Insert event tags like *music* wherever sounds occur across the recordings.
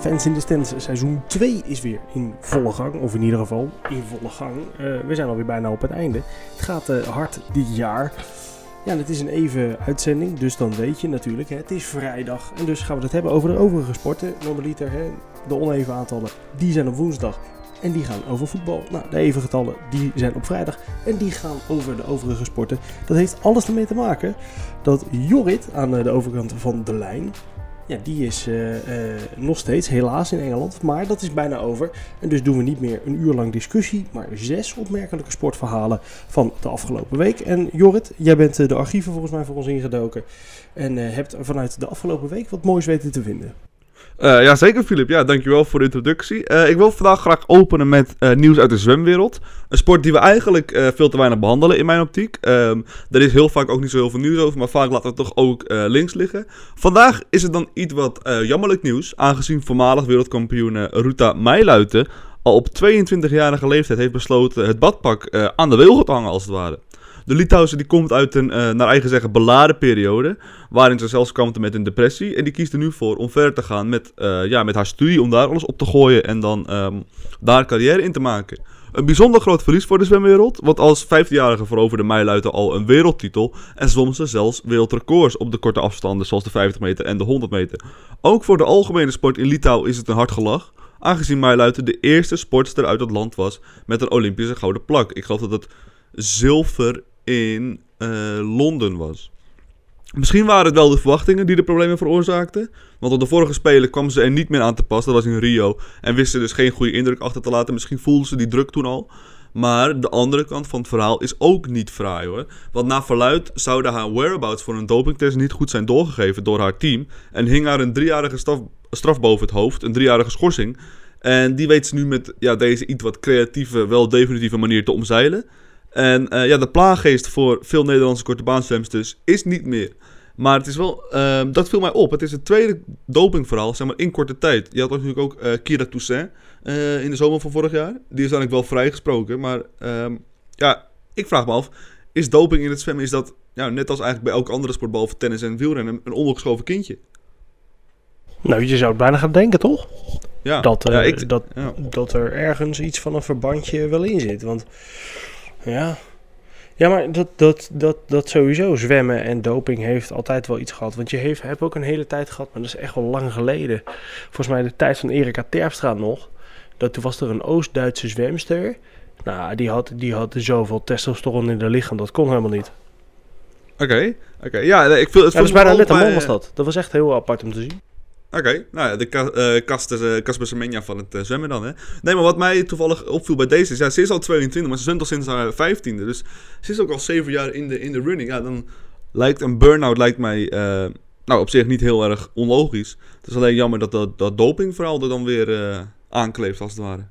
Fans in the Stands seizoen 2 is weer in volle gang. Of in ieder geval in volle gang. Uh, we zijn alweer bijna op het einde. Het gaat uh, hard dit jaar. Ja, het is een even uitzending, dus dan weet je natuurlijk. Hè, het is vrijdag en dus gaan we het hebben over de overige sporten. Normaliter, hè, de oneven aantallen, die zijn op woensdag. En die gaan over voetbal. Nou, de even getallen, die zijn op vrijdag. En die gaan over de overige sporten. Dat heeft alles ermee te maken dat Jorrit aan de overkant van de lijn ja, die is uh, uh, nog steeds helaas in Engeland. Maar dat is bijna over. En dus doen we niet meer een uur lang discussie. Maar zes opmerkelijke sportverhalen van de afgelopen week. En Jorrit, jij bent uh, de archieven volgens mij voor ons ingedoken. En hebt vanuit de afgelopen week wat moois weten te vinden. Uh, ja, zeker Filip. Ja, dankjewel voor de introductie. Uh, ik wil vandaag graag openen met uh, nieuws uit de zwemwereld. Een sport die we eigenlijk veel te weinig behandelen in mijn optiek. Um, is heel vaak ook niet zo heel veel nieuws over, maar vaak laten we het toch ook links liggen. Vandaag is het dan iets wat jammerlijk nieuws, aangezien voormalig wereldkampioen Ruta Meiluiten al op 22-jarige leeftijd heeft besloten het badpak aan de wilgen te hangen als het ware. De Litouwse die komt uit een, uh, naar eigen zeggen, beladen periode. Waarin ze zelfs kampte met een depressie. En die kiest er nu voor om verder te gaan met, uh, ja, met haar studie. Om daar alles op te gooien en dan um, daar carrière in te maken. Een bijzonder groot verlies voor de zwemwereld. Want als 15-jarige veroverde Meiluiten al een wereldtitel. En ze zelfs wereldrecords op de korte afstanden. Zoals de 50 meter en de 100 meter. Ook voor de algemene sport in Litouw is het een hard gelach. Aangezien Meiluiten de eerste sportster uit het land was met een Olympische gouden plak. Ik geloof dat het zilver in uh, Londen was. Misschien waren het wel de verwachtingen die de problemen veroorzaakten. Want op de vorige Spelen kwam ze er niet meer aan te pas. Dat was in Rio. En wisten dus geen goede indruk achter te laten. Misschien voelden ze die druk toen al. Maar de andere kant van het verhaal is ook niet fraai hoor. Want na verluid zouden haar whereabouts voor een dopingtest niet goed zijn doorgegeven door haar team. En hing haar een driejarige straf, straf boven het hoofd. Een driejarige schorsing. En die weet ze nu met ja, deze iets wat creatieve, wel definitieve manier te omzeilen. En uh, ja, de plaaggeest voor veel Nederlandse korte baanswemsters is niet meer. Maar het is wel, uh, dat viel mij op. Het is het tweede dopingverhaal, zeg maar, in korte tijd. Je had natuurlijk ook uh, Kira Toussaint in de zomer van vorig jaar. Die is eigenlijk wel vrijgesproken. Maar ehm, ja, ik vraag me af, is doping in het zwemmen, is dat ja, net als eigenlijk bij elke andere sport, behalve tennis en wielrennen, een ondergeschoven kindje? Nou, je zou het bijna gaan denken, toch? Ja. Dat, ja, ik, dat, ja. dat er ergens iets van een verbandje wel in zit. Want ja. Ja, maar dat, dat, dat, dat sowieso zwemmen en doping heeft altijd wel iets gehad. Want je heeft, hebt ook een hele tijd gehad, maar dat is echt wel lang geleden. Volgens mij de tijd van Erika Terpstra nog. Dat toen was er een Oost-Duitse zwemster. Nou, die had, die had zoveel testosteron in haar lichaam, dat kon helemaal niet. Oké, oké. Ja, ik viel, het ja, is bijna net een man was dat. Dat was echt heel apart om te zien. Oké, nou ja, de uh, Casper Semenya van het uh, zwemmen dan, hè. Nee, maar wat mij toevallig opviel bij deze is, ja, ze is al 22, maar ze zwemt al sinds haar 15e. Dus ze is ook al 7 jaar in de, in de running. Ja, dan lijkt een burn-out lijkt mij, uh, nou, op zich niet heel erg onlogisch. Het is alleen jammer dat dat, dat dopingverhaal er dan weer aankleeft, als het ware.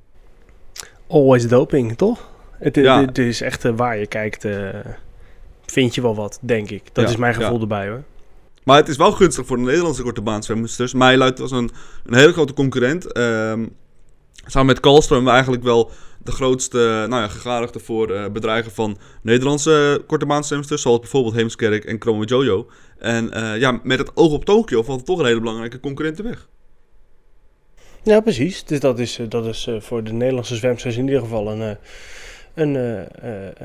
Always doping, toch? Het, ja. het, is echt waar je kijkt, vind je wel wat, denk ik. Dat ja, is mijn gevoel ja. erbij, hoor. Maar het is wel gunstig voor de Nederlandse korte baanswemmers. Meiluid was een, een hele grote concurrent. Um, samen met Karlström eigenlijk wel de grootste nou ja, voor uh, bedreigen van Nederlandse korte baanswemmers. Zoals bijvoorbeeld Heemskerk en Chrome Jojo. En uh, ja, met het oog op Tokio valt toch een hele belangrijke concurrenten weg. Ja, precies. Dus dat is, dat is voor de Nederlandse zwemsters in ieder geval een, een,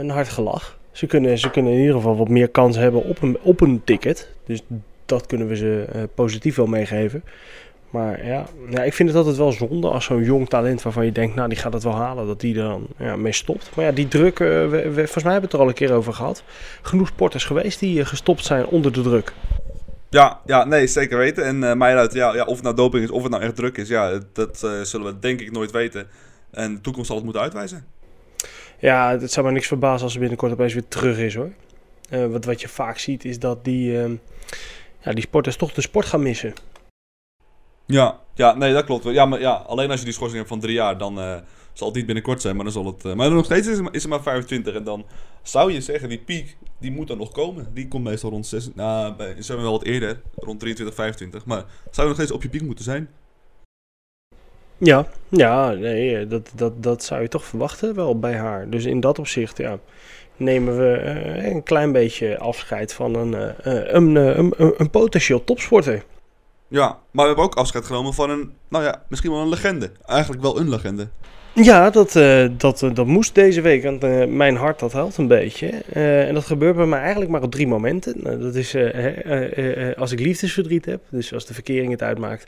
een hard gelach. Ze kunnen, ze kunnen in ieder geval wat meer kans hebben op een, op een ticket. Dus dat kunnen we ze uh, positief wel meegeven. Maar ja, ja, ik vind het altijd wel zonde als zo'n jong talent waarvan je denkt, nou die gaat het wel halen, dat die er dan ja, mee stopt. Maar ja, die druk, uh, we, we, volgens mij hebben we het er al een keer over gehad. Genoeg sporters geweest die uh, gestopt zijn onder de druk. Ja, ja, nee, zeker weten. En uh, mij uit, ja, ja, of het nou doping is, of het nou echt druk is, ja, dat zullen we denk ik nooit weten. En de toekomst zal het moeten uitwijzen. Ja, het zou me niks verbazen als ze binnenkort opeens weer terug is hoor. wat, wat je vaak ziet is dat die ehm, ja, die sporters toch de sport gaan missen. Ja, ja, nee, dat klopt. Ja, maar ja, alleen als je die schorsing hebt van drie jaar, dan uh, zal het niet binnenkort zijn, maar dan zal het... Uh, maar nog steeds is het, is het maar 25 en dan zou je zeggen, die piek, die moet dan nog komen. Die komt meestal rond 6, nou, bij, zijn we wel wat eerder, rond 23, 25, maar zou je nog steeds op je piek moeten zijn? Ja, ja, nee, eh, dat, dat, dat zou je toch verwachten wel bij haar. Dus in dat opzicht, ja, nemen we uh, een klein beetje afscheid van een, uh, een, een, een, potentieel topsporter. Ja, maar we hebben ook afscheid genomen van een, nou ja, misschien wel een legende. Eigenlijk wel een legende. Ja, dat, eh, dat, eh, dat moest deze week, want eh, mijn hart dat helpt een beetje. Eh, en dat gebeurt bij mij eigenlijk maar op drie momenten. Nou, dat is eh, eh, eh, als ik liefdesverdriet heb, dus als de verkering het uitmaakt.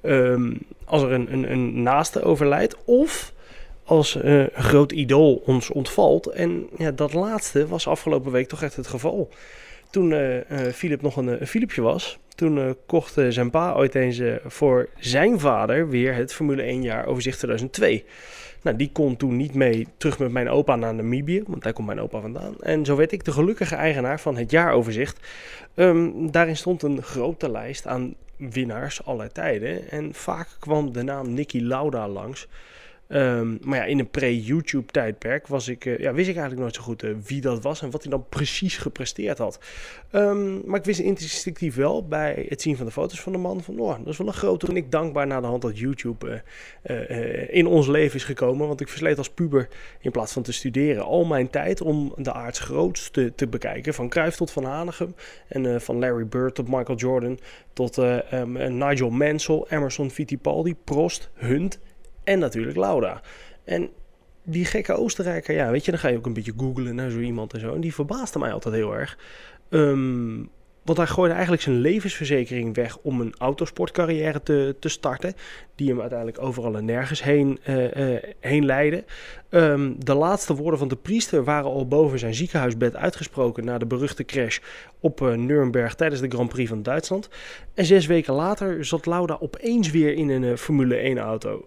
Ehm, als er een, een, een naaste overlijdt of als eh, groot idool ons ontvalt. En ja, dat laatste was afgelopen week toch echt het geval. Toen eh eh, Philip nog een, Philipje was, toen kocht zijn pa ooit eens voor zijn vader weer het Formule 1 jaar overzicht 2002. Nou, die kon toen niet mee terug met mijn opa naar Namibië, want daar komt mijn opa vandaan. En zo werd ik de gelukkige eigenaar van het jaaroverzicht. Ehm, daarin stond een grote lijst aan winnaars aller tijden. En vaak kwam de naam Nicky Lauda langs. Ehm, maar ja, in een pre-YouTube tijdperk was ik, eh, ja, wist ik eigenlijk nooit zo goed eh, wie dat was en wat hij dan precies gepresteerd had. Ehm, maar ik wist instinctief wel bij het zien van de foto's van de man van, oh, dat is wel een grote. Toen ik dankbaar na de hand dat YouTube eh, in ons leven is gekomen, want ik versleet als puber in plaats van te studeren al mijn tijd om de aards grootste te bekijken. Van Cruijff tot Van Hanegem en van Larry Bird tot Michael Jordan tot eh, ehm, eh, Nigel Mansell, Emerson Fittipaldi, Prost, Hunt en natuurlijk Lauda. En die gekke Oostenrijker, ja, weet je, dan ga je ook een beetje googlen naar zo iemand en zo. En die verbaasde mij altijd heel erg. Ehm, want hij gooide eigenlijk zijn levensverzekering weg om een autosportcarrière te, te starten. Die hem uiteindelijk overal en nergens heen, eh, eh, heen leidde. Ehm, de laatste woorden van de priester waren al boven zijn ziekenhuisbed uitgesproken na de beruchte crash op eh, Nuremberg tijdens de Grand Prix van Duitsland. En zes weken later zat Lauda opeens weer in een Formule 1 auto.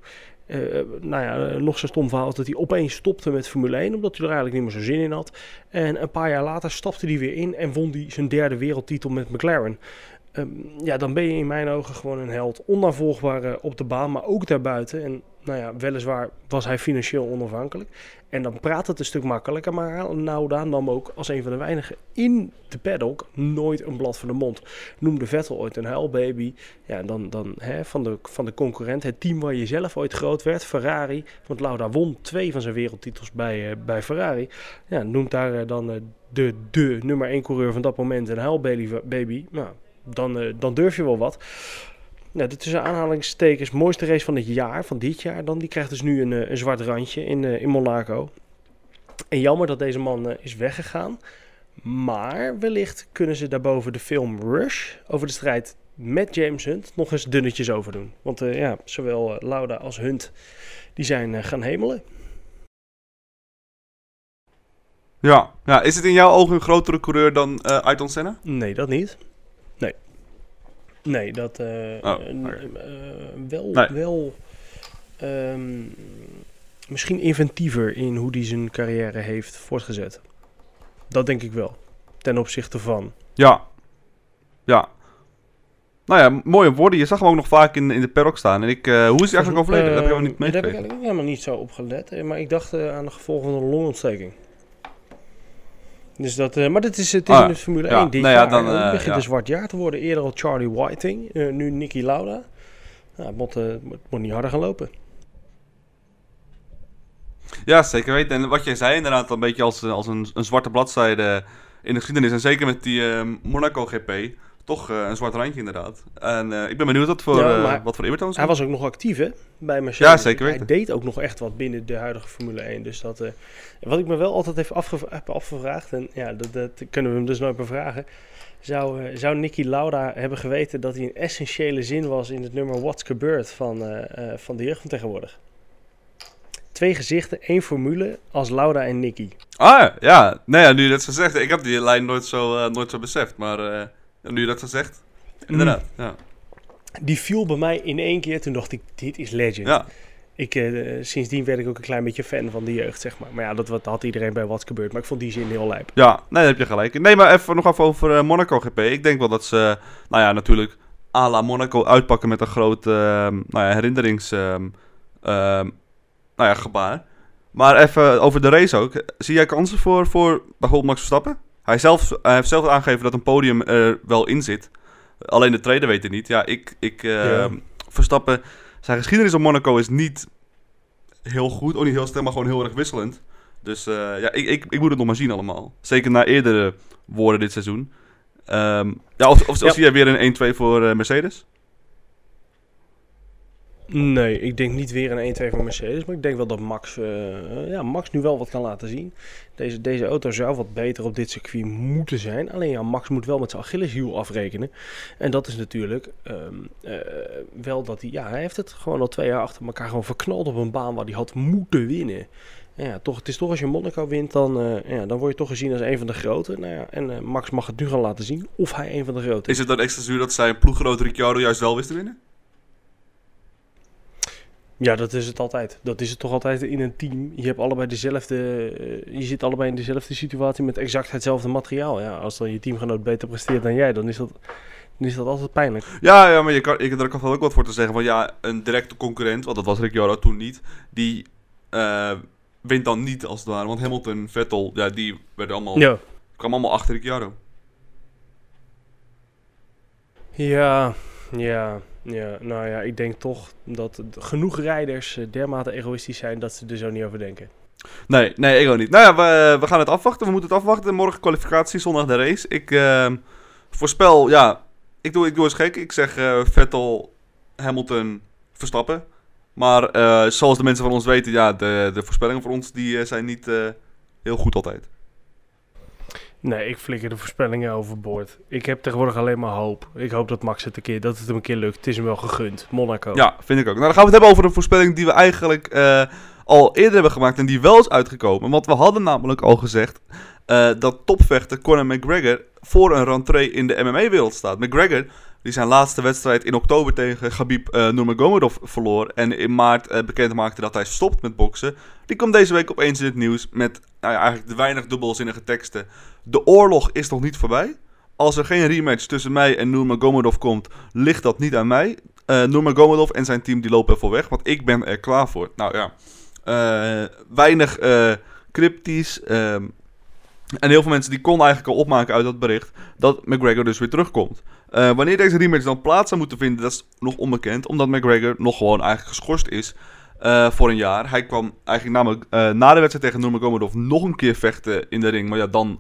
Eh, nou ja, eh, nog zo'n stom verhaal dat hij opeens stopte met Formule 1, omdat hij er eigenlijk niet meer zo zin in had. En een paar jaar later stapte hij weer in en won hij zijn derde wereldtitel met McLaren. Ehm, ja, dan ben je in mijn ogen gewoon een held. Onnavolgbaar op de baan, maar ook daarbuiten. En nou ja, weliswaar was hij financieel onafhankelijk. En dan praat het een stuk makkelijker. Maar Nauda nam ook als een van de weinigen in de paddock nooit een blad voor de mond. Noemde Vettel ooit een huilbaby. Ja, dan, dan hè, van, de, van de concurrent. Het team waar je zelf ooit groot werd, Ferrari. Want Lauda won twee van zijn wereldtitels bij, eh, bij Ferrari. Ja, noemt daar eh, dan eh, de, de nummer 1 coureur van dat moment een huilbaby. Baby. Nou, dan, dan durf je wel wat. Nou, de tussen aanhalingstekens mooiste race van het jaar, van dit jaar dan, die krijgt dus nu een, eh, een zwart randje in, eh, in Monaco. En jammer dat deze man eh, is weggegaan. Maar wellicht kunnen ze daarboven de film Rush over de strijd met James Hunt nog eens dunnetjes over doen. Want ja, zowel Lauda als Hunt die zijn gaan hemelen. Ja. ja, is het in jouw ogen een grotere coureur dan eh Ayrton Senna? Nee, dat niet. Nee. Dat eh, Oh, eh, eh, wel, Nee. wel ehm, misschien inventiever in hoe hij zijn carrière heeft voortgezet. Dat denk ik wel. Ten opzichte van. Ja. Ja. Nou ja, mooie woorden. Je zag hem ook nog vaak in, in de paddock staan. En ik, hoe is hij eigenlijk overleden? dat heb ik helemaal niet Ehm, Daar heb ik meegekregen. eigenlijk helemaal niet zo op gelet. Maar ik dacht aan de gevolgen van een longontsteking. Dus dat, eh, maar dat is, het is Ah, in de Formule ja. 1 dit Nou ja, jaar. dan, eh, begint een zwart jaar te worden. Eerder al Charlie Whiting, eh, nu Nicky Lauda. Nou, het moet, eh, het moet- niet harder gaan lopen. Ja, zeker weten. En wat jij zei inderdaad, een beetje als, als een, een zwarte bladzijde in de geschiedenis. En zeker met die eh, Monaco GP. Toch eh, een zwart randje inderdaad. En eh, ik ben benieuwd wat voor, Ja, eh, wat voor ze Hij was ook nog actief hè, bij Mercedes. Ja, zeker Hij deed ook nog echt wat binnen de huidige Formule 1. Dus dat, wat ik me wel altijd heb, afgev- heb afgevraagd, en ja, dat, dat kunnen we hem dus nooit meer vragen. Zou, zou Nicky Lauda hebben geweten dat hij een essentiële zin was in het nummer What's Gebeurd van, van de jeugd van tegenwoordig? Twee gezichten, één formule als Lauda en Nicky. Ah, ja. Nee, ja, nu je dat zo zegt. Ik heb die lijn nooit zo, nooit zo beseft. Maar nu je dat zo zegt. Inderdaad, ja. Die viel bij mij in één keer. Toen dacht ik, dit is legend. Ja, Ik, eh, sindsdien werd ik ook een klein beetje fan van de jeugd, zeg maar. Maar ja, dat wat- had iedereen bij What's Gebeurd. Maar ik vond die zin heel lijp. ja. Nee, daar heb je gelijk. Nee, maar even, nog even over eh, Monaco GP. Ik denk wel dat ze, nou ja, natuurlijk à la Monaco uitpakken met een groot eh, nou ja, herinnerings... nou ja, gebaar. Maar even over de race ook. Zie jij kansen voor, voor bijvoorbeeld Max Verstappen? Hij, zelf, hij heeft zelf aangegeven dat een podium er wel in zit. Alleen de tweede weet het niet. Ja, ik, ik eh, Ja. Verstappen... Zijn geschiedenis op Monaco is niet heel goed. Ook niet heel snel, maar gewoon heel erg wisselend. Dus eh, ja, ik, ik, ik moet het nog maar zien allemaal. Zeker na eerdere woorden dit seizoen. Ehm, ja, of, of, of Ja. zie jij weer een 1-2 voor eh, Mercedes? Nee, ik denk niet weer een 1-2 van Mercedes. Maar ik denk wel dat Max, uh, ja, Max nu wel wat kan laten zien. Deze, deze auto zou wat beter op dit circuit moeten zijn. Alleen ja, Max moet wel met zijn Achilleshiel afrekenen. En dat is natuurlijk um, uh, wel dat hij... Ja, hij heeft het gewoon al twee jaar achter elkaar gewoon verknald op een baan waar hij had moeten winnen. Ja, toch, het is toch als je Monaco wint, dan, uh, ja, dan word je toch gezien als een van de grote. Nou ja, en Max mag het nu gaan laten zien of hij een van de grote is. Is het dan extra zuur dat zijn ploeggenoot Ricciardo juist wel wist te winnen? Ja, dat is het altijd. Dat is het toch altijd in een team. Je hebt allebei dezelfde. Uh, je zit allebei in dezelfde situatie met exact hetzelfde materiaal. Ja, als dan je teamgenoot beter presteert dan jij, dan is dat, dan is dat altijd pijnlijk. Ja, ja maar je kan, ik, daar kan ook wat voor te zeggen. Van ja, een directe concurrent, want dat was Ricciardo toen niet, die uh, wint dan niet als het ware. Want Hamilton, Vettel, ja, die werden allemaal, ja. kwamen allemaal achter Ricciardo. Ja, ja. Ja, nou ja, ik denk toch dat genoeg rijders eh, dermate egoïstisch zijn dat ze er zo niet over denken. Nee, nee, ik ook niet. Nou ja, we, we gaan het afwachten. We moeten het afwachten. Morgen kwalificatie, zondag de race. Ik uh, voorspel, ja, ik doe, ik doe eens gek. Ik zeg uh, Vettel, Hamilton, Verstappen. Maar zoals de mensen van ons weten, ja, de, de voorspellingen voor ons die, zijn niet heel goed altijd. Nee, ik flikker de voorspellingen overboord. Ik heb tegenwoordig alleen maar hoop. Ik hoop dat Max het een keer, dat het hem een keer lukt. Het is hem wel gegund. Monaco. Ja, vind ik ook. Nou, dan gaan we het hebben over een voorspelling die we eigenlijk uh, al eerder hebben gemaakt en die wel is uitgekomen. Want we hadden namelijk al gezegd uh, dat topvechter Conor McGregor voor een rentree in de MMA-wereld staat. McGregor die zijn laatste wedstrijd in oktober tegen Khabib uh, Nurmagomedov verloor. En in maart uh, bekend maakte dat hij stopt met boksen. Die komt deze week opeens in het nieuws met nou eigenlijk de weinig dubbelzinnige teksten. De oorlog is nog niet voorbij. Als er geen rematch tussen mij en Nurmagomedov komt, ligt dat niet aan mij. Uh, Nurmagomedov en zijn team die lopen ervoor weg, want ik ben er klaar voor. Nou ja, weinig cryptisch. Ehm, en heel veel mensen die konden eigenlijk al opmaken uit dat bericht dat McGregor dus weer terugkomt. Uh, wanneer deze rematch dan plaats zou moeten vinden, dat is nog onbekend. Omdat McGregor nog gewoon eigenlijk geschorst is uh, voor een jaar. Hij kwam eigenlijk namelijk uh, na de wedstrijd tegen Nurmagomedov nog een keer vechten in de ring. Maar ja, dan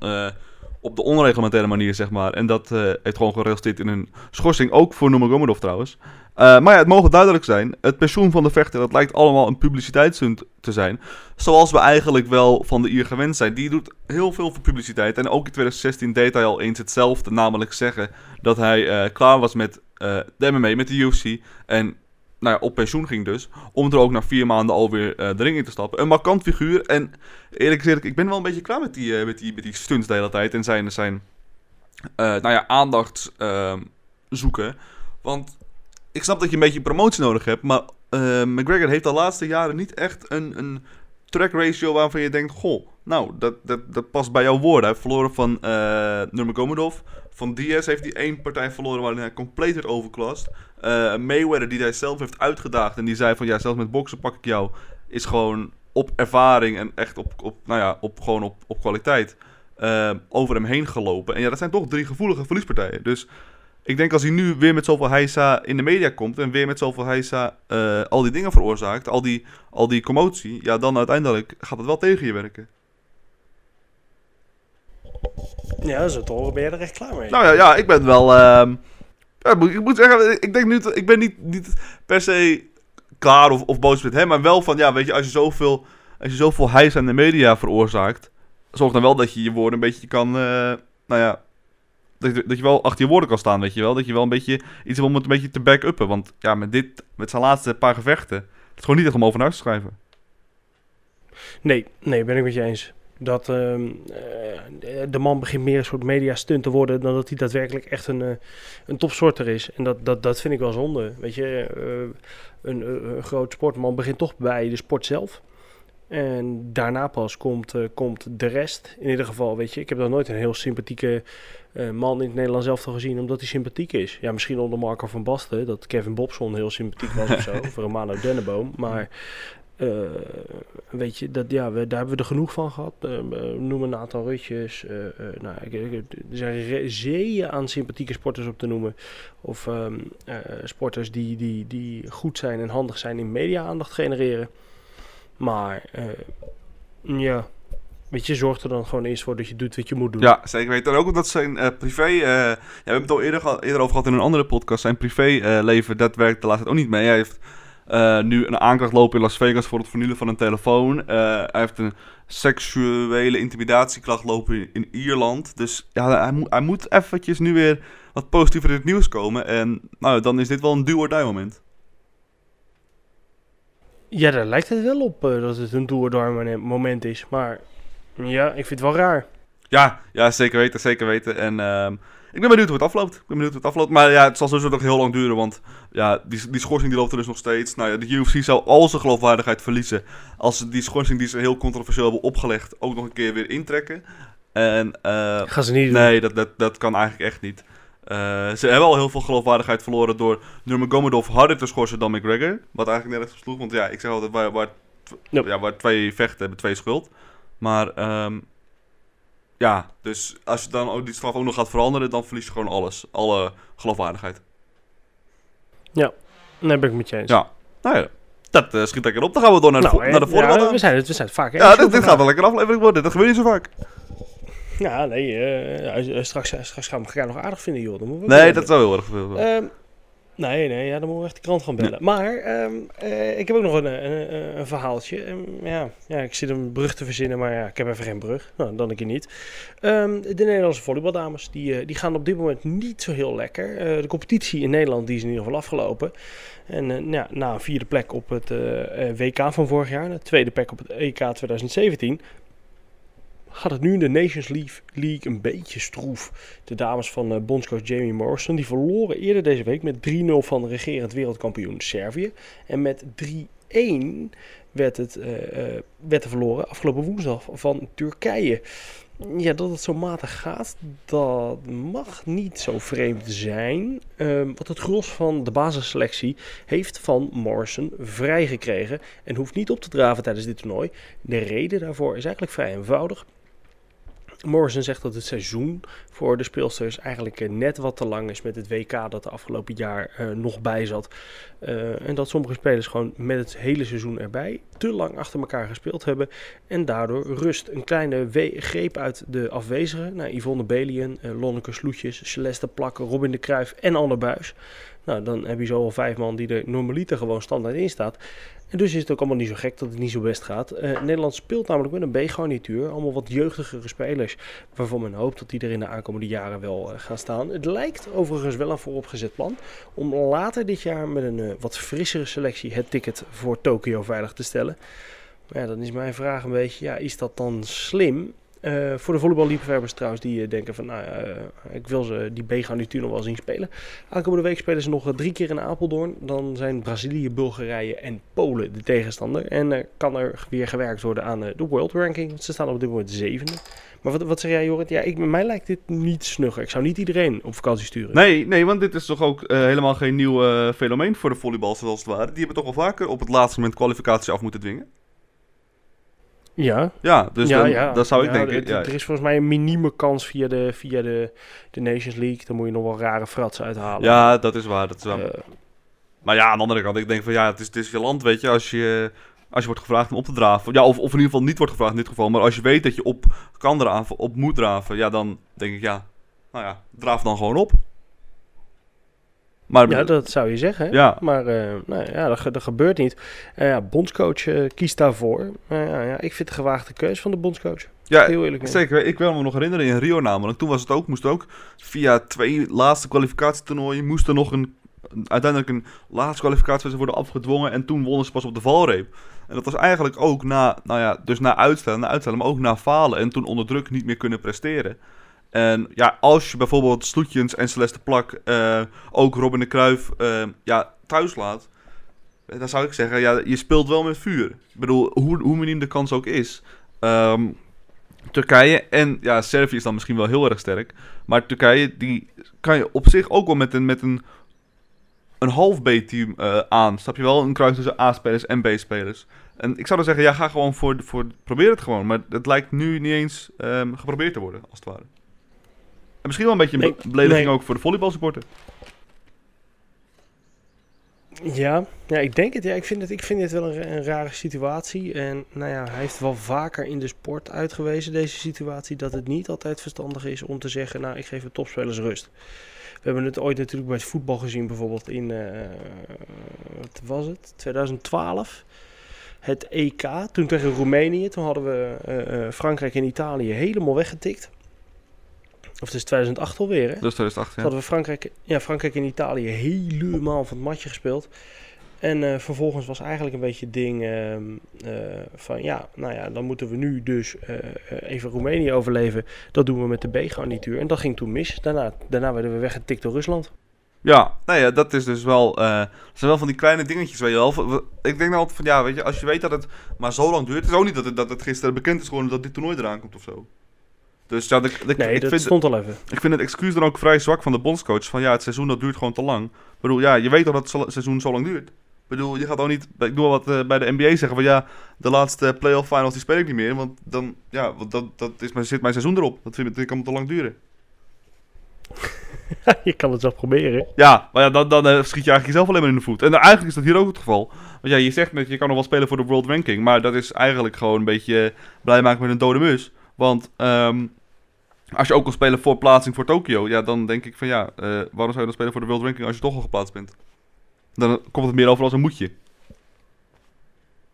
op de onreglementaire manier, zeg maar. En dat heeft gewoon geresulteerd in een schorsing. Ook voor Nurmagomedov trouwens. Uh, maar ja, het mogen duidelijk zijn. Het pensioen van de vechter, dat lijkt allemaal een publiciteitsstunt te zijn. Zoals we eigenlijk wel van de IR gewend zijn. Die doet heel veel voor publiciteit. En ook in 2016 deed hij al eens hetzelfde. Namelijk zeggen dat hij uh, klaar was met de MMA, met de UFC. En nou ja, op pensioen ging dus. Om er ook na vier maanden alweer uh, de ring in te stappen. Een markant figuur. En eerlijk gezegd, ik ben wel een beetje klaar met die, met die, met die stunts de hele tijd. En zijn, zijn nou ja, aandacht ehm, zoeken. Want ik snap dat je een beetje promotie nodig hebt, maar uh, McGregor heeft de laatste jaren niet echt een, een track ratio waarvan je denkt, goh, nou, dat, dat, dat past bij jouw woorden. Hij heeft verloren van uh, Nurmagomedov. Van Diaz heeft hij één partij verloren waarin hij compleet werd overklast. Uh, Mayweather, die hij zelf heeft uitgedaagd en die zei van, ja, zelfs met boksen pak ik jou, is gewoon op ervaring en echt op, op, nou ja, op, gewoon op, op kwaliteit uh, over hem heen gelopen. En ja, dat zijn toch drie gevoelige verliespartijen. Dus ik denk als hij nu weer met zoveel heisa in de media komt en weer met zoveel heisa uh, al die dingen veroorzaakt, al die, al die commotie, ja, dan uiteindelijk gaat het wel tegen je werken. Ja, zo toch ben je er echt klaar mee. Nou ja, ja ik ben wel. Uh, ja, ik moet zeggen, ik denk nu, ik ben niet, niet per se klaar of, of boos met hem, maar wel van, ja, weet je, als je zoveel, als je zoveel heisa in de media veroorzaakt, zorg dan wel dat je je woorden een beetje kan, uh, nou ja, dat, je, dat je wel achter je woorden kan staan, weet je wel. Dat je wel een beetje iets wil om het een beetje te back-uppen. Want ja, met dit, met zijn laatste paar gevechten, het is gewoon niet echt om over naar te schrijven. Nee, nee, ben ik met je eens. Dat uh, de man begint meer een soort media-stunt te worden dan dat hij daadwerkelijk echt een, uh, een topsorter is. En dat, dat, dat vind ik wel zonde. Weet je, uh, een, een groot sportman begint toch bij de sport zelf. En daarna pas komt, uh, komt de rest. In ieder geval, weet je, ik heb nog nooit een heel sympathieke uh, man in het Nederlands zelf gezien, omdat hij sympathiek is. Ja, misschien onder Marco van Basten, dat Kevin Bobson heel sympathiek was of zo, *laughs* of Romano Denneboom. Maar uh, weet je, dat, ja, we, daar hebben we er genoeg van gehad. noem een aantal rutjes. nou, er zijn zeeën aan sympathieke sporters op te noemen. Of um, sporters die, die, die goed zijn en handig zijn in media-aandacht genereren. Maar ja, Weet je, zorg er dan gewoon eerst voor dat je doet wat je moet doen. Ja, zeker weten. En ook omdat zijn uh, privé... Uh, ja, we hebben het al eerder, over gehad in een andere podcast. Zijn privéleven, uh, dat werkt de laatste ook niet mee. Hij heeft eh, nu een aanklacht lopen in Las Vegas voor het vernielen van een telefoon. Eh, hij heeft een seksuele intimidatieklacht lopen in, Ierland. Dus ja, hij, moet hij moet eventjes nu weer wat positiever in het nieuws komen. En nou, dan is dit wel een do-or-die moment. Ja, daar lijkt het wel op eh, dat het een do-or-die moment is. Maar ja, ik vind het wel raar. Ja, ja zeker weten, zeker weten. En ehm, ik ben benieuwd hoe het afloopt. Ik ben benieuwd hoe het afloopt. Maar ja, het zal sowieso nog heel lang duren. Want ja, die, die schorsing die loopt er dus nog steeds. Nou ja, de UFC zou al zijn geloofwaardigheid verliezen. Als ze die schorsing die ze heel controversieel hebben opgelegd ook nog een keer weer intrekken. En eh, Gaan ze niet doen. nee, dat, dat, dat kan eigenlijk echt niet. Eh, ze hebben al heel veel geloofwaardigheid verloren door Nurmagomedov harder te schorsen dan McGregor. Wat eigenlijk nergens op sloeg. Want ja, ik zeg altijd, waar, waar, ja, waar twee vechten hebben twee schuld. Maar ehm, ja, dus als je dan ook die straf ook nog gaat veranderen, dan verlies je gewoon alles. Alle geloofwaardigheid. Nee, ben ik met je eens. Ja, nou ja, dat eh, schiet lekker op. Dan gaan we door naar de, Nou, hè, naar de volgende. ja, Ja, we, zijn het, we zijn het vaak eens dit, over dit gaat wel lekker aflevering worden. Dat gebeurt niet zo vaak. Ja, nee, eh, eh, straks, straks gaan we elkaar nog aardig vinden, joh. Dan moeten we Nee, dat zou heel erg veel. Ehm, nee, nee, ja, dan moeten we echt de krant gaan bellen. Maar ehm, eh, ik heb ook nog een, een, een, verhaaltje. Ehm, ja, ja, ik zit een brug te verzinnen, maar ja, ik heb even geen brug. Nou, dan een keer niet. De Nederlandse volleybaldames, die, eh, die gaan op dit moment niet zo heel lekker. Eh, de competitie in Nederland die is in ieder geval afgelopen. En eh, ja, na een vierde plek op het eh, eh, WK van vorig jaar, de tweede plek op het EK 2017 gaat het nu in de Nations League, een beetje stroef. De dames van eh, bondscoach Jamie Morrison die verloren eerder deze week met 3-0 van regerend wereldkampioen Servië. En met 3-1 werd, het, eh, eh, werd er verloren afgelopen woensdag van Turkije. Ja, dat het zo matig gaat, dat mag niet zo vreemd zijn. Ehm, want het gros van de basisselectie heeft van Morrison vrijgekregen en hoeft niet op te draven tijdens dit toernooi. De reden daarvoor is eigenlijk vrij eenvoudig. Morrison zegt dat het seizoen voor de speelsters eigenlijk eh, net wat te lang is met het WK dat de afgelopen jaar eh, nog bij zat. Eh, en dat sommige spelers gewoon met het hele seizoen erbij te lang achter elkaar gespeeld hebben. En daardoor rust een kleine greep uit de afwezigen. Nou, Yvonne Belien, eh, Lonneke Sloetjes, Celeste Plakken, Robin de Cruijff en Anne Buis. Nou, dan heb je zo al vijf man die er normaliter gewoon standaard in staat. En dus is het ook allemaal niet zo gek dat het niet zo best gaat. Eh, Nederland speelt namelijk met een B-garnituur. Allemaal wat jeugdigere spelers. Waarvan men hoopt dat die er in de aankomende jaren wel eh, gaan staan. Het lijkt overigens wel een vooropgezet plan. Om later dit jaar met een eh, wat frissere selectie het ticket voor Tokio veilig te stellen. Maar ja, dan is mijn vraag een beetje, ja, is dat dan slim? Eh, voor de volleyballiefhebbers trouwens die eh, denken van, nou, eh, ik wil ze die B-garnituur nog wel zien spelen. Aankomende week spelen ze nog drie keer in Apeldoorn. Dan zijn Brazilië, Bulgarije en Polen de tegenstander. En er kan er weer gewerkt worden aan de World Ranking. Ze staan op dit moment zevende. Maar wat, zeg jij, Jorrit? Ja, ik, mij lijkt dit niet snugger. Ik zou niet iedereen op vakantie sturen. Nee, nee, want dit is toch ook helemaal geen nieuw fenomeen voor de volleybal, zoals het ware. Die hebben toch wel vaker op het laatste moment kwalificatie af moeten dwingen. Ja, Ja, dus ja, dan, ja. dat zou ik Ja, denken. ja. Er is volgens mij een minieme kans via de, via de, de Nations League. Dan moet je nog wel rare fratsen uithalen. ja, dat is waar. Dat is waar. Eh, Maar ja, aan de andere kant, ik denk van ja, het is, het is je land, weet je, als je, als je wordt gevraagd om op te draven. Ja, of, of in ieder geval niet wordt gevraagd in dit geval, maar als je weet dat je op kan draven, op moet draven, ja, dan denk ik ja, nou ja, draaf dan gewoon op. Maar ja, dat zou je zeggen. Ja. Maar eh, nou, ja, dat, ge- dat gebeurt niet. Eh, ja, bondscoach eh, kiest daarvoor. Ja, ja, ik vind een gewaagde keus van de bondscoach. ja, Heel eerlijk. zeker. Ik wil me nog herinneren in Rio namelijk. Toen was het ook, moest ook via twee laatste kwalificatietoernooien, moest er nog een, een- uiteindelijk een laatste kwalificatie worden afgedwongen en toen wonnen ze pas op de valreep. En dat was eigenlijk ook na, nou ja, dus na uitstellen, na uitstellen, maar ook na falen en toen onder druk niet meer kunnen presteren. En ja, als je bijvoorbeeld Sloetjens en Celeste Plak, eh, ook Robin de Cruijff, eh, ja, thuis laat, eh, dan zou ik zeggen, ja, je speelt wel met vuur. Ik bedoel, hoe, hoe miniem de kans ook is. Ehm, Turkije en ja, Servië is dan misschien wel heel erg sterk. Maar Turkije, die kan je op zich ook wel met een, met een, een half B-team eh, aan. Snap je wel? Een kruis tussen A-spelers en B-spelers. En ik zou dan zeggen, ja, ga gewoon voor, voor... Probeer het gewoon. Maar het lijkt nu niet eens ehm, geprobeerd te worden, als het ware. En misschien wel een beetje een Nee, belediging nee. ook voor de volleybalsupporter. Ja, ja, ik denk het. Ja, ik vind het, ik vind het wel een, een rare situatie. En nou ja, hij heeft wel vaker in de sport uitgewezen, deze situatie, dat het niet altijd verstandig is om te zeggen, nou, ik geef de topspelers rust. We hebben het ooit natuurlijk bij het voetbal gezien, bijvoorbeeld in, eh, wat was het, 2012. Het EK, toen tegen Roemenië, toen hadden we eh, eh, Frankrijk en Italië helemaal weggetikt. Of het is 2008 alweer, hè? Dus 2008, Toen ja. hadden we Frankrijk, ja, Frankrijk en Italië helemaal van het matje gespeeld. En eh, vervolgens was eigenlijk een beetje het ding ehm, eh, van ja, nou ja, dan moeten we nu dus eh, even Roemenië overleven. Dat doen we met de B-garnituur. En dat ging toen mis. Daarna, daarna werden we weggetikt door Rusland. Ja, nou ja, dat is dus wel, dat zijn wel van die kleine dingetjes, weet je wel. Ik denk nou altijd van, ja, weet je, als je weet dat het maar zo lang duurt, het is ook niet dat het, dat het gisteren bekend is geworden dat dit toernooi eraan komt of zo. Dus ja, ik, Nee, ik, dat vind, stond al even. ik vind het excuus dan ook vrij zwak van de bondscoach. Van ja, het seizoen dat duurt gewoon te lang. Ik bedoel, ja, je weet toch dat het zo- seizoen zo lang duurt. Ik bedoel, je gaat ook niet, ik doe wat eh, bij de NBA zeggen van ja, de laatste playoff finals die speel ik niet meer. Want dan, ja, want dat, dat is, mijn- zit mijn seizoen erop. Dat vind ik, dat kan te lang duren. *laughs* je kan het zelf proberen. Ja, maar ja, dan, dan eh, schiet je eigenlijk jezelf alleen maar in de voet. En eigenlijk is dat hier ook het geval. Want ja, je zegt net, je kan nog wel spelen voor de world ranking. Maar dat is eigenlijk gewoon een beetje blij maken met een dode mus. Want ehm, als je ook wil spelen voor plaatsing voor Tokio, ja, dan denk ik van ja, eh, waarom zou je dan spelen voor de world ranking als je toch al geplaatst bent? Dan komt het meer over als een moetje.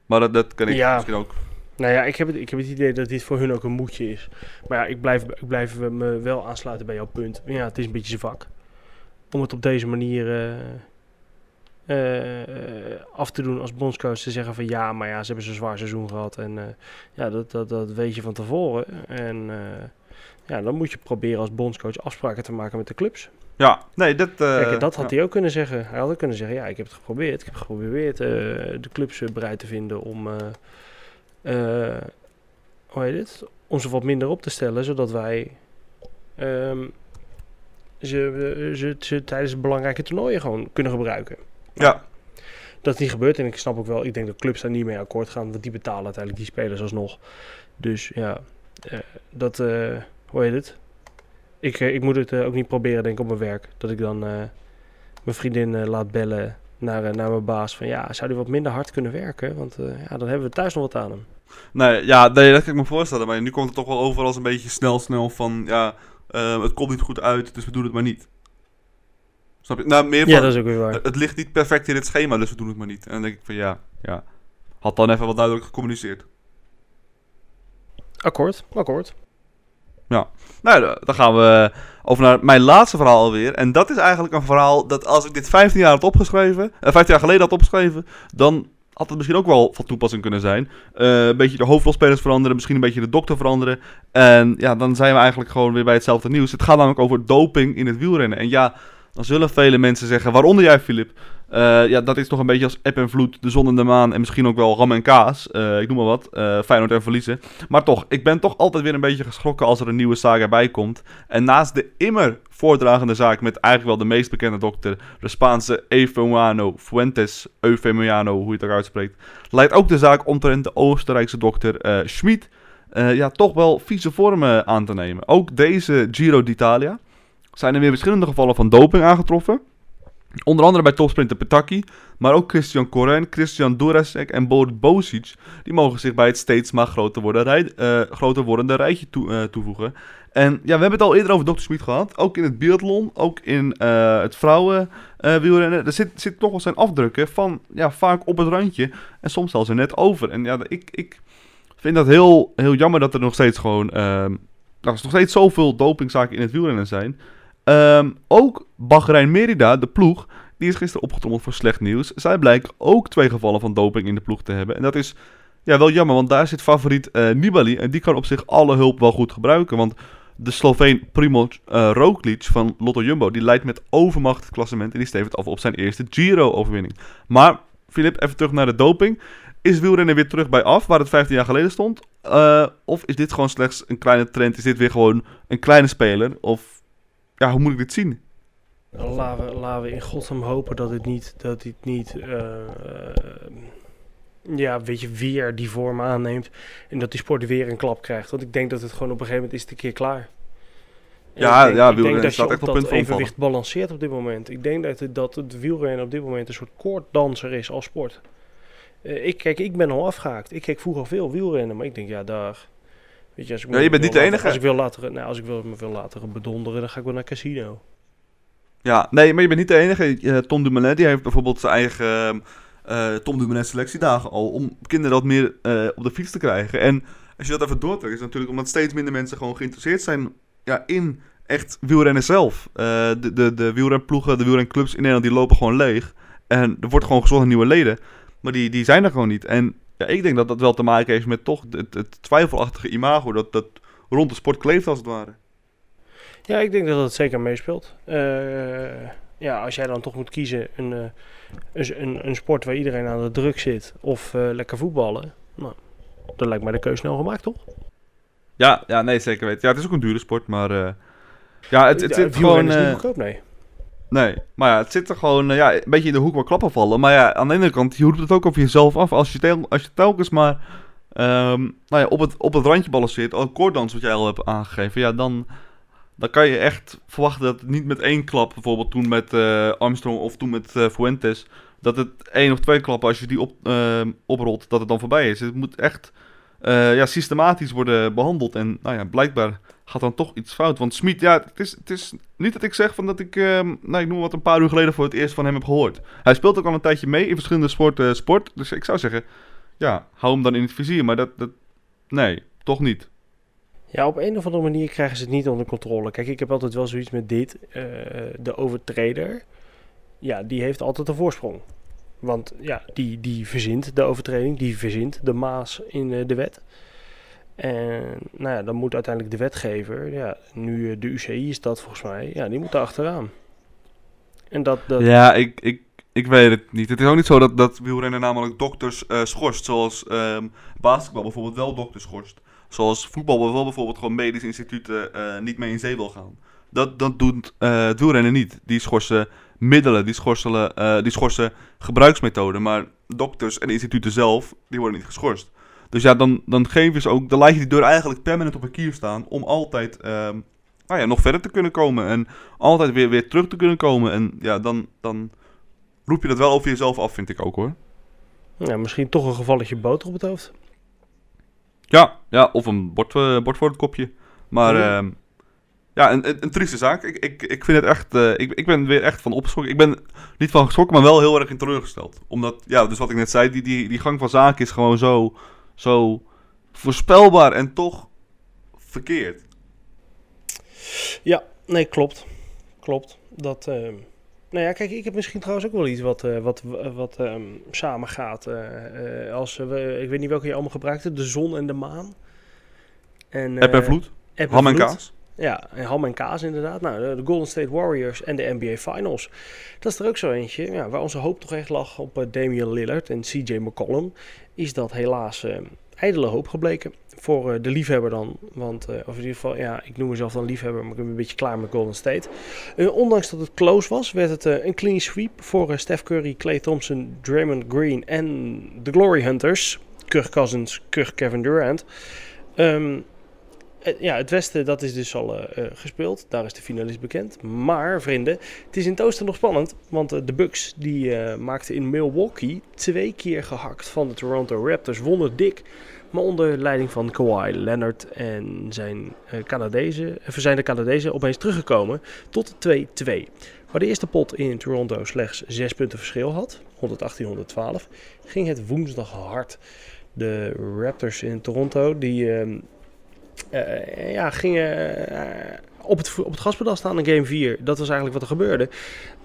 Maar dat, dat kan ik Ja. misschien ook. Nou ja, ik heb, het, ik heb het idee dat dit voor hun ook een moedje is. Maar ja, ik blijf, ik blijf me wel aansluiten bij jouw punt. Ja, het is een beetje zwak. Om het op deze manier eh, eh, af te doen als bondscoach. Te zeggen van ja, maar ja, ze hebben zo'n zwaar seizoen gehad. En ja, dat, dat, dat weet je van tevoren. En ja, dan moet je proberen als bondscoach afspraken te maken met de clubs. Ja, nee, dat... eh, Kijk, dat had ja. hij ook kunnen zeggen. Hij had ook kunnen zeggen, ja, ik heb het geprobeerd. Ik heb geprobeerd eh, de clubs eh, bereid te vinden om, hoe heet het? Om ze wat minder op te stellen, zodat wij ehm, ze, ze, ze tijdens belangrijke toernooien gewoon kunnen gebruiken. Ja. Dat is niet gebeurd en ik snap ook wel, ik denk dat clubs daar niet mee akkoord gaan, want die betalen uiteindelijk die spelers alsnog. Dus ja, dat, hoe heet het? Ik, eh, ik moet het eh, ook niet proberen, denk ik, op mijn werk. Dat ik dan eh, mijn vriendin laat bellen naar, naar mijn baas. Van ja, zou die wat minder hard kunnen werken? Want ja, dan hebben we thuis nog wat aan hem. Nee, ja, nee, dat kan ik me voorstellen. Maar nu komt het toch wel over als een beetje snel, snel van... Ja, het komt niet goed uit, dus we doen het maar niet. Snap je? Nou, meer van... Ja, dat is ook weer waar. Het ligt niet perfect in het schema, dus we doen het maar niet. En dan denk ik van ja, ja. Had dan even wat duidelijk gecommuniceerd. Akkoord, akkoord. Nou, da- dan gaan we over naar mijn laatste verhaal alweer. En dat is eigenlijk een verhaal dat als ik dit 15 jaar had opgeschreven, eh, 15 jaar geleden had opgeschreven, dan had het misschien ook wel van toepassing kunnen zijn. Eh, een beetje de hoofdrolspelers veranderen, misschien een beetje de dokter veranderen. En ja, dan zijn we eigenlijk gewoon weer bij hetzelfde nieuws. Het gaat namelijk over doping in het wielrennen. En ja, dan zullen vele mensen zeggen, waaronder jij Filip, eh, ja, dat is toch een beetje als eb en vloed, de zon en de maan en misschien ook wel ram en kaas. Eh, ik noem maar wat, eh Feyenoord en verliezen. Maar toch, ik ben toch altijd weer een beetje geschrokken als er een nieuwe zaak bij komt. En naast de immer voordragende zaak met eigenlijk wel de meest bekende dokter, de Spaanse Eufemiano Fuentes, Eufemiano, hoe je het ook uitspreekt, lijkt ook de zaak omtrent de Oostenrijkse dokter Schmid ja, toch wel vieze vormen aan te nemen. Ook deze Giro d'Italia zijn er weer verschillende gevallen van doping aangetroffen. Onder andere bij topsprinter Petacchi, maar ook Christian Koren, Christian Durasek en Boris Bosic. Die mogen zich bij het steeds maar groter, worden eh, groter wordende rijtje eh, toevoegen. En ja, we hebben het al eerder over Dr. Smit gehad. Ook in het biathlon, ook in eh, het vrouwenwielrennen. er zit, zit toch wel zijn afdrukken van ja, vaak op het randje. En soms zelfs er net over. En ja, ik, ik vind dat heel, heel jammer dat er nog steeds gewoon... ehm er is nog steeds zoveel dopingzaken in het wielrennen zijn. Ehm, ook Bahrein Merida, de ploeg, die is gisteren opgetrommeld voor slecht nieuws. Zij blijkt ook twee gevallen van doping in de ploeg te hebben. En dat is ja, wel jammer, want daar zit favoriet eh, Nibali. En die kan op zich alle hulp wel goed gebruiken. Want de Sloveen Primoz eh Roglic van Lotto Jumbo, die leidt met overmacht het klassement. En die stevend af op zijn eerste Giro-overwinning. Maar, Filip, even terug naar de doping. Is wielrennen weer terug bij af, waar het 15 jaar geleden stond? Eh, of is dit gewoon slechts een kleine trend? Is dit weer gewoon een kleine speler? Of, ja, hoe moet ik dit zien? Laten we, laten we in godsnaam hopen dat het niet, dat dit niet eh, ja, weet je, weer die vorm aanneemt. En dat die sport weer een klap krijgt. Want ik denk dat het gewoon op een gegeven moment is het een keer klaar. Ja, ik denk, ja, ik denk dat je echt op op dat punt omvallen. evenwicht balanceert op dit moment. Ik denk dat het, dat het wielrennen op dit moment een soort koorddanser is als sport. Eh, ik, kijk, ik ben al afgehaakt. Ik keek vroeger veel wielrennen, maar ik denk, ja, daar... Weet je, als ik Ja, je bent niet de enige. Als ik, wil laten, nou, als ik wil, me wil laten bedonderen, dan ga ik wel naar casino. Ja, nee, maar je bent niet de enige. Eh, Tom Dumoulin die heeft bijvoorbeeld zijn eigen eh, Tom Dumoulin selectiedagen al om kinderen wat meer op de fiets te krijgen. En als je dat even doortrekt, is het natuurlijk omdat steeds minder mensen gewoon geïnteresseerd zijn ja, in echt wielrennen zelf. De, de, de wielrenploegen, de wielrenclubs in Nederland, die lopen gewoon leeg. En er wordt gewoon gezocht naar nieuwe leden. Maar die, die zijn er gewoon niet. En ja, ik denk dat dat wel te maken heeft met toch het, het twijfelachtige imago dat, dat rond de sport kleeft als het ware. Ja, ik denk dat dat zeker meespeelt. Eh, ja, als jij dan toch moet kiezen een, eh, een, een, een sport waar iedereen aan de druk zit of eh, lekker voetballen, nou, dan lijkt mij de keuze snel gemaakt, toch? Ja, ja, nee, zeker weten. Ja, het is ook een dure sport, maar... ja, het, het Ja, gewoon... is niet goedkoop, nee. Nee, maar ja, het zit er gewoon eh, ja, een beetje in de hoek waar klappen vallen. Maar ja, aan de ene kant, je roept het ook over jezelf af. Als je, tel, als je telkens maar ehm, nou ja, op, het, op het randje balanceert, al koorddans wat jij al hebt aangegeven, ja, dan, dan kan je echt verwachten dat het niet met één klap, bijvoorbeeld toen met eh, Armstrong of toen met eh, Fuentes, dat het één of twee klappen, als je die op, ehm, oprolt, dat het dan voorbij is. Het moet echt eh, ja, systematisch worden behandeld. En nou ja, blijkbaar gaat dan toch iets fout. Want Smit, ja, het is, het is niet dat ik zeg van dat ik, ehm, nou, ik noem wat een paar uur geleden voor het eerst van hem heb gehoord. Hij speelt ook al een tijdje mee in verschillende sporten, sport. Dus ik zou zeggen, ja, hou hem dan in het vizier. Maar dat, dat nee, toch niet. Ja, op een of andere manier krijgen ze het niet onder controle. Kijk, ik heb altijd wel zoiets met dit. eh, de overtreder, ja, die heeft altijd een voorsprong. Want ja, die, die verzint de overtreding, die verzint de maas in eh, de wet. En nou ja, dan moet uiteindelijk de wetgever, ja, nu eh, de UCI is dat volgens mij, ja, die moet daar achteraan. En dat, dat Ja, ik, ik, ik weet het niet. Het is ook niet zo dat, dat wielrennen namelijk dokters eh, schorst. Zoals ehm, basketbal bijvoorbeeld wel dokters schorst. Zoals voetbal wel bijvoorbeeld gewoon medische instituten niet mee in zee wil gaan. Dat, dat doet eh, het wielrennen niet. Die schorsen middelen, die schorsen, eh, die schorsen gebruiksmethoden. Maar dokters en instituten zelf, die worden niet geschorst. Dus ja, dan, dan geven ze ook, dan laat je die deur eigenlijk permanent op een kier staan om altijd ehm, nou ja, nog verder te kunnen komen. En altijd weer, weer terug te kunnen komen. En ja, dan, dan roep je dat wel over jezelf af, vind ik ook hoor. ja, misschien toch een gevalletje boter op het hoofd. Ja, ja of een bord, eh, bord voor het kopje. Maar Ja. ehm, ja, een, een, een trieste zaak. Ik, ik, ik vind het echt, eh, ik, ik ben weer echt van opgeschrokken. Ik ben niet van geschrokken, maar wel heel erg in teleurgesteld. Omdat, ja, dus wat ik net zei, die, die, die gang van zaken is gewoon zo, zo voorspelbaar en toch verkeerd. Ja, nee, klopt. Klopt. Dat, ehm, nou ja, kijk, ik heb misschien trouwens ook wel iets wat, eh, wat, wat ehm, samengaat. eh, als, we, ik weet niet welke je allemaal gebruikte, de zon en de maan. En, App en vloed, ham en kaas. Ja, ham en kaas inderdaad. Nou, de, de Golden State Warriors en de NBA Finals. Dat is er ook zo eentje. Ja, waar onze hoop toch echt lag op eh, Damian Lillard en CJ McCollum. Is dat helaas eh, ijdele hoop gebleken. Voor eh, de liefhebber dan. Want, of in ieder geval, ja, ik noem mezelf dan liefhebber, maar ik ben een beetje klaar met Golden State. Ondanks dat het close was, werd het een clean sweep voor Steph Curry, Klay Thompson, Draymond Green en de Glory Hunters. Kirk Cousins, Kirk Kevin Durant. Ehm, eh, ja, het Westen, dat is dus al eh, eh, gespeeld. Daar is de finalist bekend. Maar, vrienden, het is in het oosten nog spannend. Want eh, de Bucks, die eh, maakten in Milwaukee twee keer gehakt van de Toronto Raptors. Wonnen dik. Maar onder leiding van Kawhi Leonard en zijn eh Canadezen, eh, zijn de Canadezen opeens teruggekomen tot 2-2. Waar de eerste pot in Toronto slechts 6 punten verschil had, 118-112, ging het woensdag hard. De Raptors in Toronto, die eh, ja, gingen eh, op, het, op het gaspedaal staan in game 4. Dat was eigenlijk wat er gebeurde.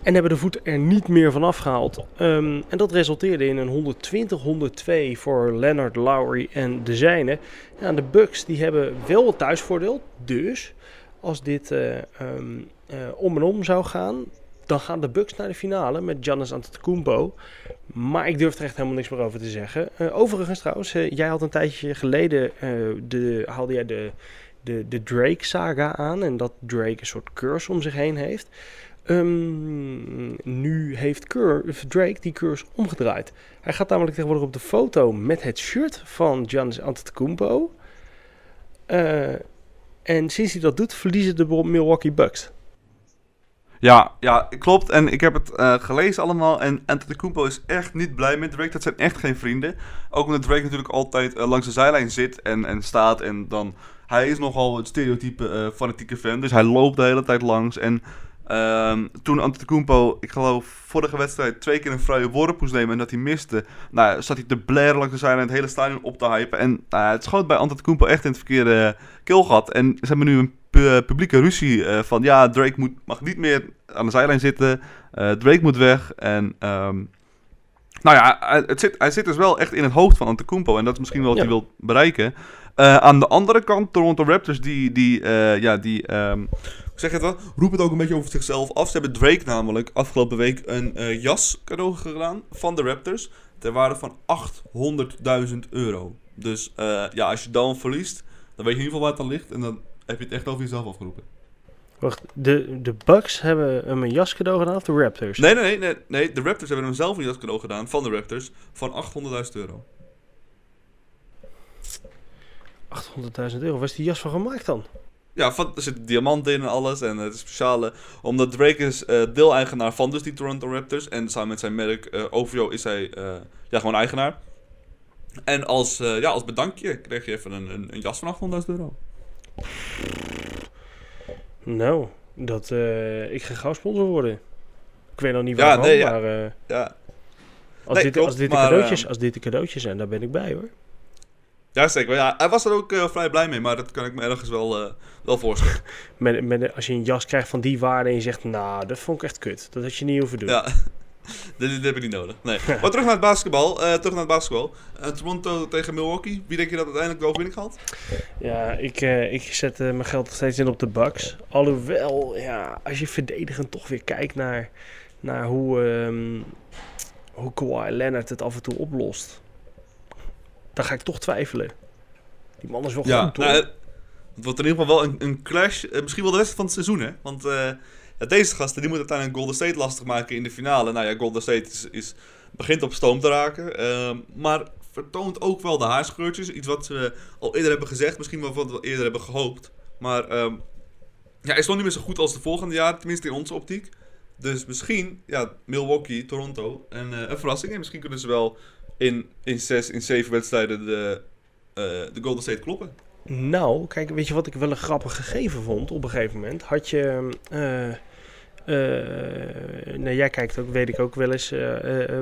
En hebben de voet er niet meer van afgehaald. Ehm, en dat resulteerde in een 120-102 voor Leonard, Lowry en de zijne. Ja, de Bucks die hebben wel het thuisvoordeel. Dus als dit eh, ehm, eh, om en om zou gaan, dan gaan de Bucks naar de finale met Giannis Antetokounmpo. Maar ik durf er echt helemaal niks meer over te zeggen. Eh, overigens trouwens, eh, jij had een tijdje geleden, eh, de, haalde jij de, de, de Drake-saga aan. En dat Drake een soort curse om zich heen heeft. Ehm, nu heeft Drake die curse omgedraaid. Hij gaat namelijk tegenwoordig op de foto met het shirt van Giannis Antetokounmpo. En sinds hij dat doet, verliezen de Milwaukee Bucks. Ja, ja, klopt. En ik heb het uh, gelezen allemaal. En Antetokounmpo is echt niet blij met Drake. Dat zijn echt geen vrienden. Ook omdat Drake natuurlijk altijd uh, langs de zijlijn zit en, en staat. En dan... Hij is nogal het stereotype uh, fanatieke fan. Dus hij loopt de hele tijd langs. En Um, toen Antetokounmpo, ik geloof, vorige wedstrijd twee keer een vrije worp moest nemen en dat hij miste. Nou, zat hij te blaren langs de zijlijn en het hele stadion op te hypen. En nou, het schoot bij Antetokounmpo echt in het verkeerde keelgat. En ze hebben nu een publieke ruzie uh, van ja, Drake moet, mag niet meer aan de zijlijn zitten. Uh, Drake moet weg. En um, nou ja, het zit, hij zit dus wel echt in het hoofd van Antetokounmpo. En dat is misschien wel wat ja. hij wil bereiken. Uh, aan de andere kant, Toronto Raptors, die, die, ja, die um, zeg het wel, roep het ook een beetje over zichzelf af. Ze hebben Drake namelijk afgelopen week een uh, jas cadeau gedaan van de Raptors. Ter waarde van 800.000 euro. Dus ja, als je dan verliest, dan weet je in ieder geval waar het dan ligt. En dan heb je het echt over jezelf afgeroepen. Wacht, de, de Bucks hebben hem een jas cadeau gedaan of de Raptors? Nee, nee, nee, nee, nee. De Raptors hebben hem zelf een jas cadeau gedaan van de Raptors van 800.000 euro. 800.000 euro, waar is die jas van gemaakt dan? Ja, van, er zit diamanten in en alles. En het is speciale. Omdat Drake is uh, deel-eigenaar van dus die Toronto Raptors. En samen met zijn merk uh, OVO is hij uh, ja, gewoon eigenaar. En als, ja, als bedankje kreeg je even een, een, een jas van 800.000 euro. Nou, dat, ik ga gauw sponsor worden. Ik weet nog niet waarom, ja, nee, ja. maar... ja. Als, nee, dit, klopt, als, dit maar, cadeautjes, als dit de cadeautjes zijn, daar ben ik bij hoor. Ja, zeker. Ja, hij was er ook uh, vrij blij mee, maar dat kan ik me ergens wel, uh, wel voorstellen. *laughs* met, met, als je een jas krijgt van die waarde en je zegt, nou, dat vond ik echt kut. Dat had je niet hoeven doen. Ja, *laughs* dit, dit heb ik niet nodig. Nee. *laughs* maar terug naar het basketbal. Uh, terug naar het basketbal. Toronto tegen Milwaukee. Wie denk je dat uiteindelijk de overwinning gaat? Ja, ik, ik zet mijn geld nog steeds in op de Bucks. Alhoewel, ja, als je verdedigend toch weer kijkt naar, naar hoe, um, hoe Kawhi Leonard het af en toe oplost dan ga ik toch twijfelen. Die man is wel ja, goed, nou, Het wordt in ieder geval wel een, een clash. Eh, misschien wel de rest van het seizoen, hè? Want uh, ja, deze gasten die moeten uiteindelijk Golden State lastig maken in de finale. Nou ja, Golden State is, is begint op stoom te raken. Uh, maar vertoont ook wel de haarscheurtjes. Iets wat ze al eerder hebben gezegd. Misschien wel wat we eerder hebben gehoopt. Maar um, ja, is nog niet meer zo goed als de volgende jaren. Tenminste in onze optiek. Dus misschien, ja, Milwaukee, Toronto. En uh, een verrassing. En misschien kunnen ze wel in, in zes, in zeven wedstrijden de, uh, de Golden State kloppen. Nou, kijk, weet je wat ik wel een grappig gegeven vond op een gegeven moment? Had je... Nou, jij kijkt ook, weet ik ook wel eens,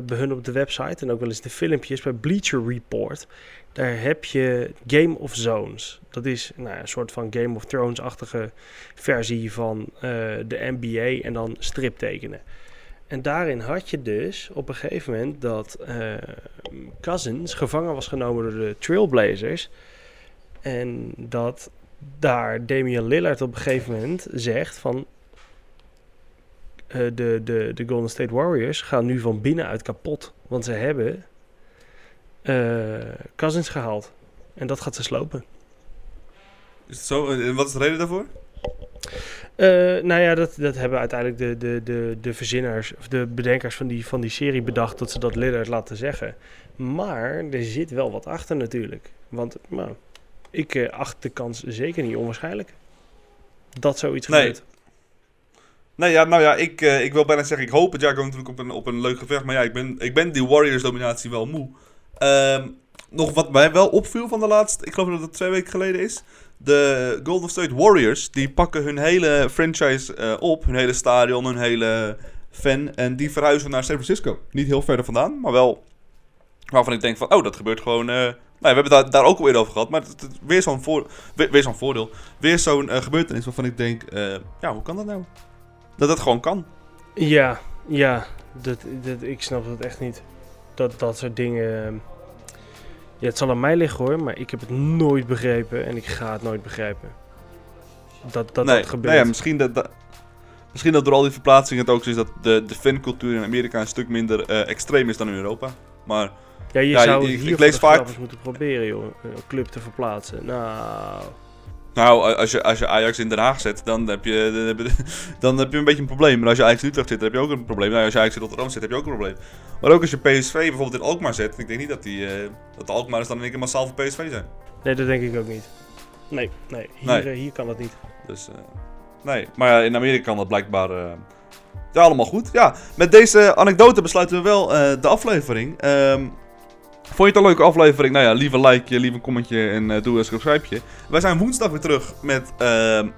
bij hun op de website en ook wel eens de filmpjes bij Bleacher Report. Daar heb je Game of Zones. Dat is nou, een soort van Game of Thrones-achtige versie van de NBA en dan striptekenen. En daarin had je dus op een gegeven moment dat uh, Cousins gevangen was genomen door de Trailblazers. En dat daar Damian Lillard op een gegeven moment zegt van... Uh, de, de, de Golden State Warriors gaan nu van binnenuit kapot. Want ze hebben uh, Cousins gehaald. En dat gaat ze slopen. Is het zo? En wat is de reden daarvoor? Uh, nou ja, dat, dat hebben uiteindelijk de, de, de, de verzinners of de bedenkers van die, van die serie bedacht dat ze dat Lillard laten zeggen. Maar er zit wel wat achter natuurlijk. Want nou, ik uh, acht de kans zeker niet onwaarschijnlijk dat zoiets nee. gebeurt. Nee, ja, nou ja, ik, uh, ik wil bijna zeggen, ik hoop het. Ja, ik natuurlijk op een, op een leuk gevecht. Maar ja, ik ben, ik ben die Warriors-dominatie wel moe. Um, nog wat mij wel opviel van de laatste, ik geloof dat het twee weken geleden is. De Golden State Warriors, die pakken hun hele franchise uh, op. Hun hele stadion, hun hele fan. En die verhuizen naar San Francisco. Niet heel verder vandaan, maar wel waarvan ik denk van, oh, dat gebeurt gewoon... Uh, nou, we hebben daar, daar ook al eerder over gehad, maar het, weer zo'n voor, weer, zo'n voordeel. Weer zo'n uh, gebeurtenis waarvan ik denk, ja, hoe kan dat nou? Dat dat gewoon kan. Ja, ja, dat, dat, ik snap het echt niet. Dat dat soort dingen ja, het zal aan mij liggen hoor, maar ik heb het nooit begrepen en ik ga het nooit begrijpen. Dat dat, dat gebeurt. Ja, misschien dat, dat, misschien dat door al die verplaatsingen het ook zo is dat de, de fancultuur in Amerika een stuk minder uh, extreem is dan in Europa. Maar ja, je zou je, hier ik lees vaak moeten proberen, joh, een club te verplaatsen. Nou. Nou, als je, als je Ajax in Den Haag zet, dan heb, je, dan, heb je, *laughs* dan heb je een beetje een probleem. Maar als je Ajax in Utrecht zit, dan heb je ook een probleem. Nou, als je Ajax in Rotterdam zit, heb je ook een probleem. Maar ook als je PSV bijvoorbeeld in Alkmaar zet, ik denk niet dat, die, uh, dat de Alkmaar dan in één keer massaal voor PSV zijn. Nee, dat denk ik ook niet. Nee, nee, hier, Nee. eh, hier kan dat niet. Dus, eh, nee. Maar in Amerika kan dat blijkbaar ja, allemaal goed. Ja, met deze anekdote besluiten we wel de aflevering. Ehm, vond je het een leuke aflevering? Nou ja, lieve like, lieve commentje en eh, doe een subscribe. Wij zijn woensdag weer terug met ehm,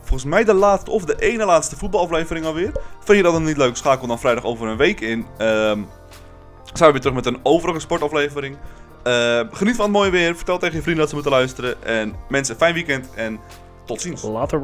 volgens mij de laatste of de ene laatste voetbalaflevering alweer. Vind je dat dan niet leuk? Schakel dan vrijdag over een week in. Ehm, zijn we weer terug met een overige sportaflevering. Eh, geniet van het mooie weer. Vertel tegen je vrienden dat ze moeten luisteren. En mensen, fijn weekend en tot ziens. Later.